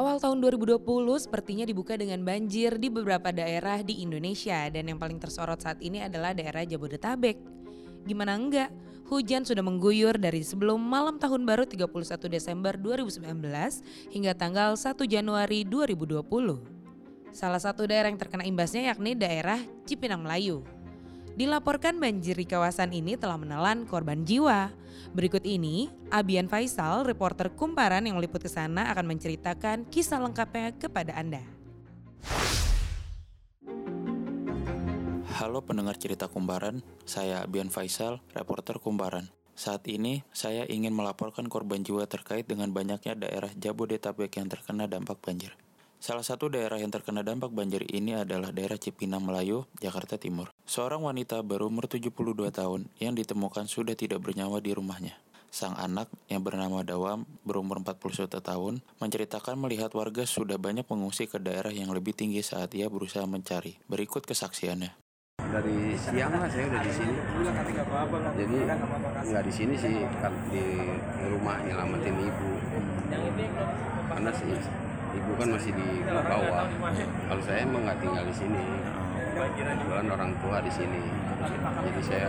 Awal tahun 2020 sepertinya dibuka dengan banjir di beberapa daerah di Indonesia dan yang paling tersorot saat ini adalah daerah Jabodetabek. Gimana enggak? Hujan sudah mengguyur dari sebelum malam tahun baru 31 Desember 2019 hingga tanggal 1 Januari 2020. Salah satu daerah yang terkena imbasnya yakni daerah Cipinang Melayu. Dilaporkan banjir di kawasan ini telah menelan korban jiwa. Berikut ini, Abian Faisal, reporter Kumparan yang meliput ke sana akan menceritakan kisah lengkapnya kepada Anda. Halo pendengar cerita Kumparan, saya Abian Faisal, reporter Kumparan. Saat ini, saya ingin melaporkan korban jiwa terkait dengan banyaknya daerah Jabodetabek yang terkena dampak banjir. Salah satu daerah yang terkena dampak banjir ini adalah daerah Cipinang Melayu, Jakarta Timur. Seorang wanita berumur 72 tahun yang ditemukan sudah tidak bernyawa di rumahnya. Sang anak yang bernama Dawam berumur 41 tahun menceritakan melihat warga sudah banyak mengungsi ke daerah yang lebih tinggi saat ia berusaha mencari. Berikut kesaksiannya. Dari siang lah saya udah di sini. Jadi nggak di sini sih, di rumah nyelamatin ibu. Karena sih ibu kan masih di bawah. Kalau saya emang nggak tinggal di sini. Kebetulan orang tua di sini. Jadi saya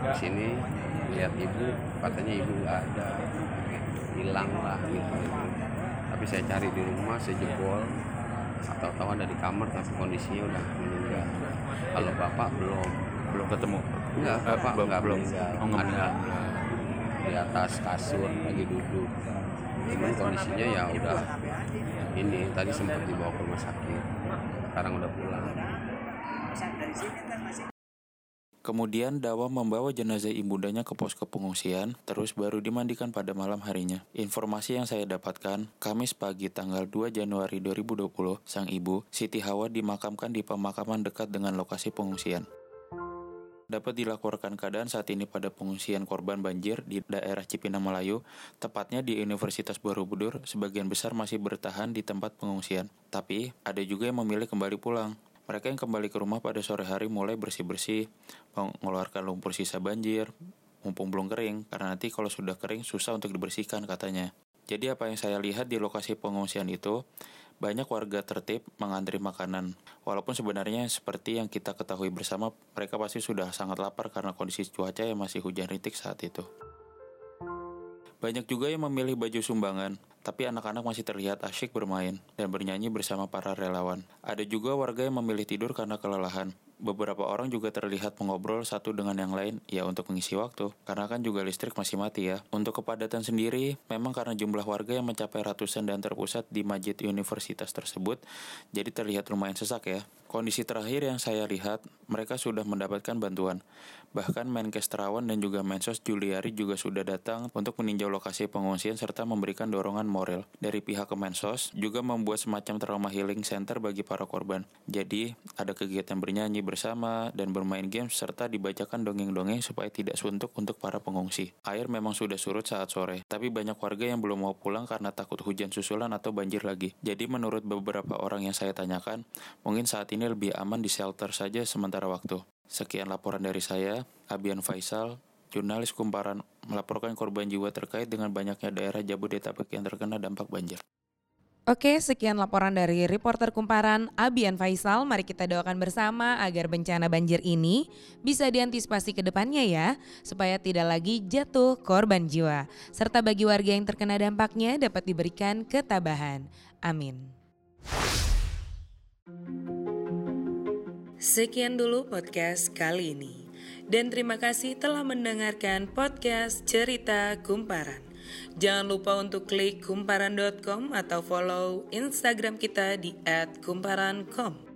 di sini lihat ibu katanya ibu nggak ada. Hilang lah gitu. Tapi saya cari di rumah saya jebol. Atau tahu ada di kamar tapi kondisinya udah meninggal. Kalau bapak belum. Belum ketemu? Enggak eh, bapak enggak belum. meninggal. Oh, enggak ada di atas kasur lagi duduk cuman kondisinya ya udah ini tadi sempat dibawa ke rumah sakit sekarang udah pulang Kemudian Dawa membawa jenazah ibundanya ke posko pengungsian, terus baru dimandikan pada malam harinya. Informasi yang saya dapatkan, Kamis pagi tanggal 2 Januari 2020, sang ibu, Siti Hawa dimakamkan di pemakaman dekat dengan lokasi pengungsian. Dapat dilaporkan keadaan saat ini pada pengungsian korban banjir di daerah Cipinang Melayu, tepatnya di Universitas Borobudur, sebagian besar masih bertahan di tempat pengungsian. Tapi, ada juga yang memilih kembali pulang. Mereka yang kembali ke rumah pada sore hari mulai bersih-bersih, mengeluarkan lumpur sisa banjir, mumpung belum kering, karena nanti kalau sudah kering susah untuk dibersihkan katanya. Jadi apa yang saya lihat di lokasi pengungsian itu, banyak warga tertib mengantri makanan. Walaupun sebenarnya seperti yang kita ketahui bersama, mereka pasti sudah sangat lapar karena kondisi cuaca yang masih hujan rintik saat itu. Banyak juga yang memilih baju sumbangan, tapi anak-anak masih terlihat asyik bermain dan bernyanyi bersama para relawan. Ada juga warga yang memilih tidur karena kelelahan. Beberapa orang juga terlihat mengobrol satu dengan yang lain, ya untuk mengisi waktu, karena kan juga listrik masih mati ya. Untuk kepadatan sendiri, memang karena jumlah warga yang mencapai ratusan dan terpusat di masjid universitas tersebut, jadi terlihat lumayan sesak ya. Kondisi terakhir yang saya lihat, mereka sudah mendapatkan bantuan. Bahkan Menkes Terawan dan juga Mensos Juliari juga sudah datang untuk meninjau lokasi pengungsian serta memberikan dorongan moral. Dari pihak Kemensos juga membuat semacam trauma healing center bagi para korban. Jadi, ada kegiatan bernyanyi bersama dan bermain games serta dibacakan dongeng-dongeng supaya tidak suntuk untuk para pengungsi. Air memang sudah surut saat sore, tapi banyak warga yang belum mau pulang karena takut hujan susulan atau banjir lagi. Jadi menurut beberapa orang yang saya tanyakan, mungkin saat ini lebih aman di shelter saja sementara waktu. Sekian laporan dari saya, Abian Faisal, jurnalis Kumparan, melaporkan korban jiwa terkait dengan banyaknya daerah Jabodetabek yang terkena dampak banjir. Oke, sekian laporan dari reporter Kumparan Abian Faisal. Mari kita doakan bersama agar bencana banjir ini bisa diantisipasi ke depannya ya, supaya tidak lagi jatuh korban jiwa. Serta bagi warga yang terkena dampaknya dapat diberikan ketabahan. Amin. Sekian dulu podcast kali ini. Dan terima kasih telah mendengarkan podcast Cerita Kumparan. Jangan lupa untuk klik kumparan.com atau follow Instagram kita di @kumparan.com.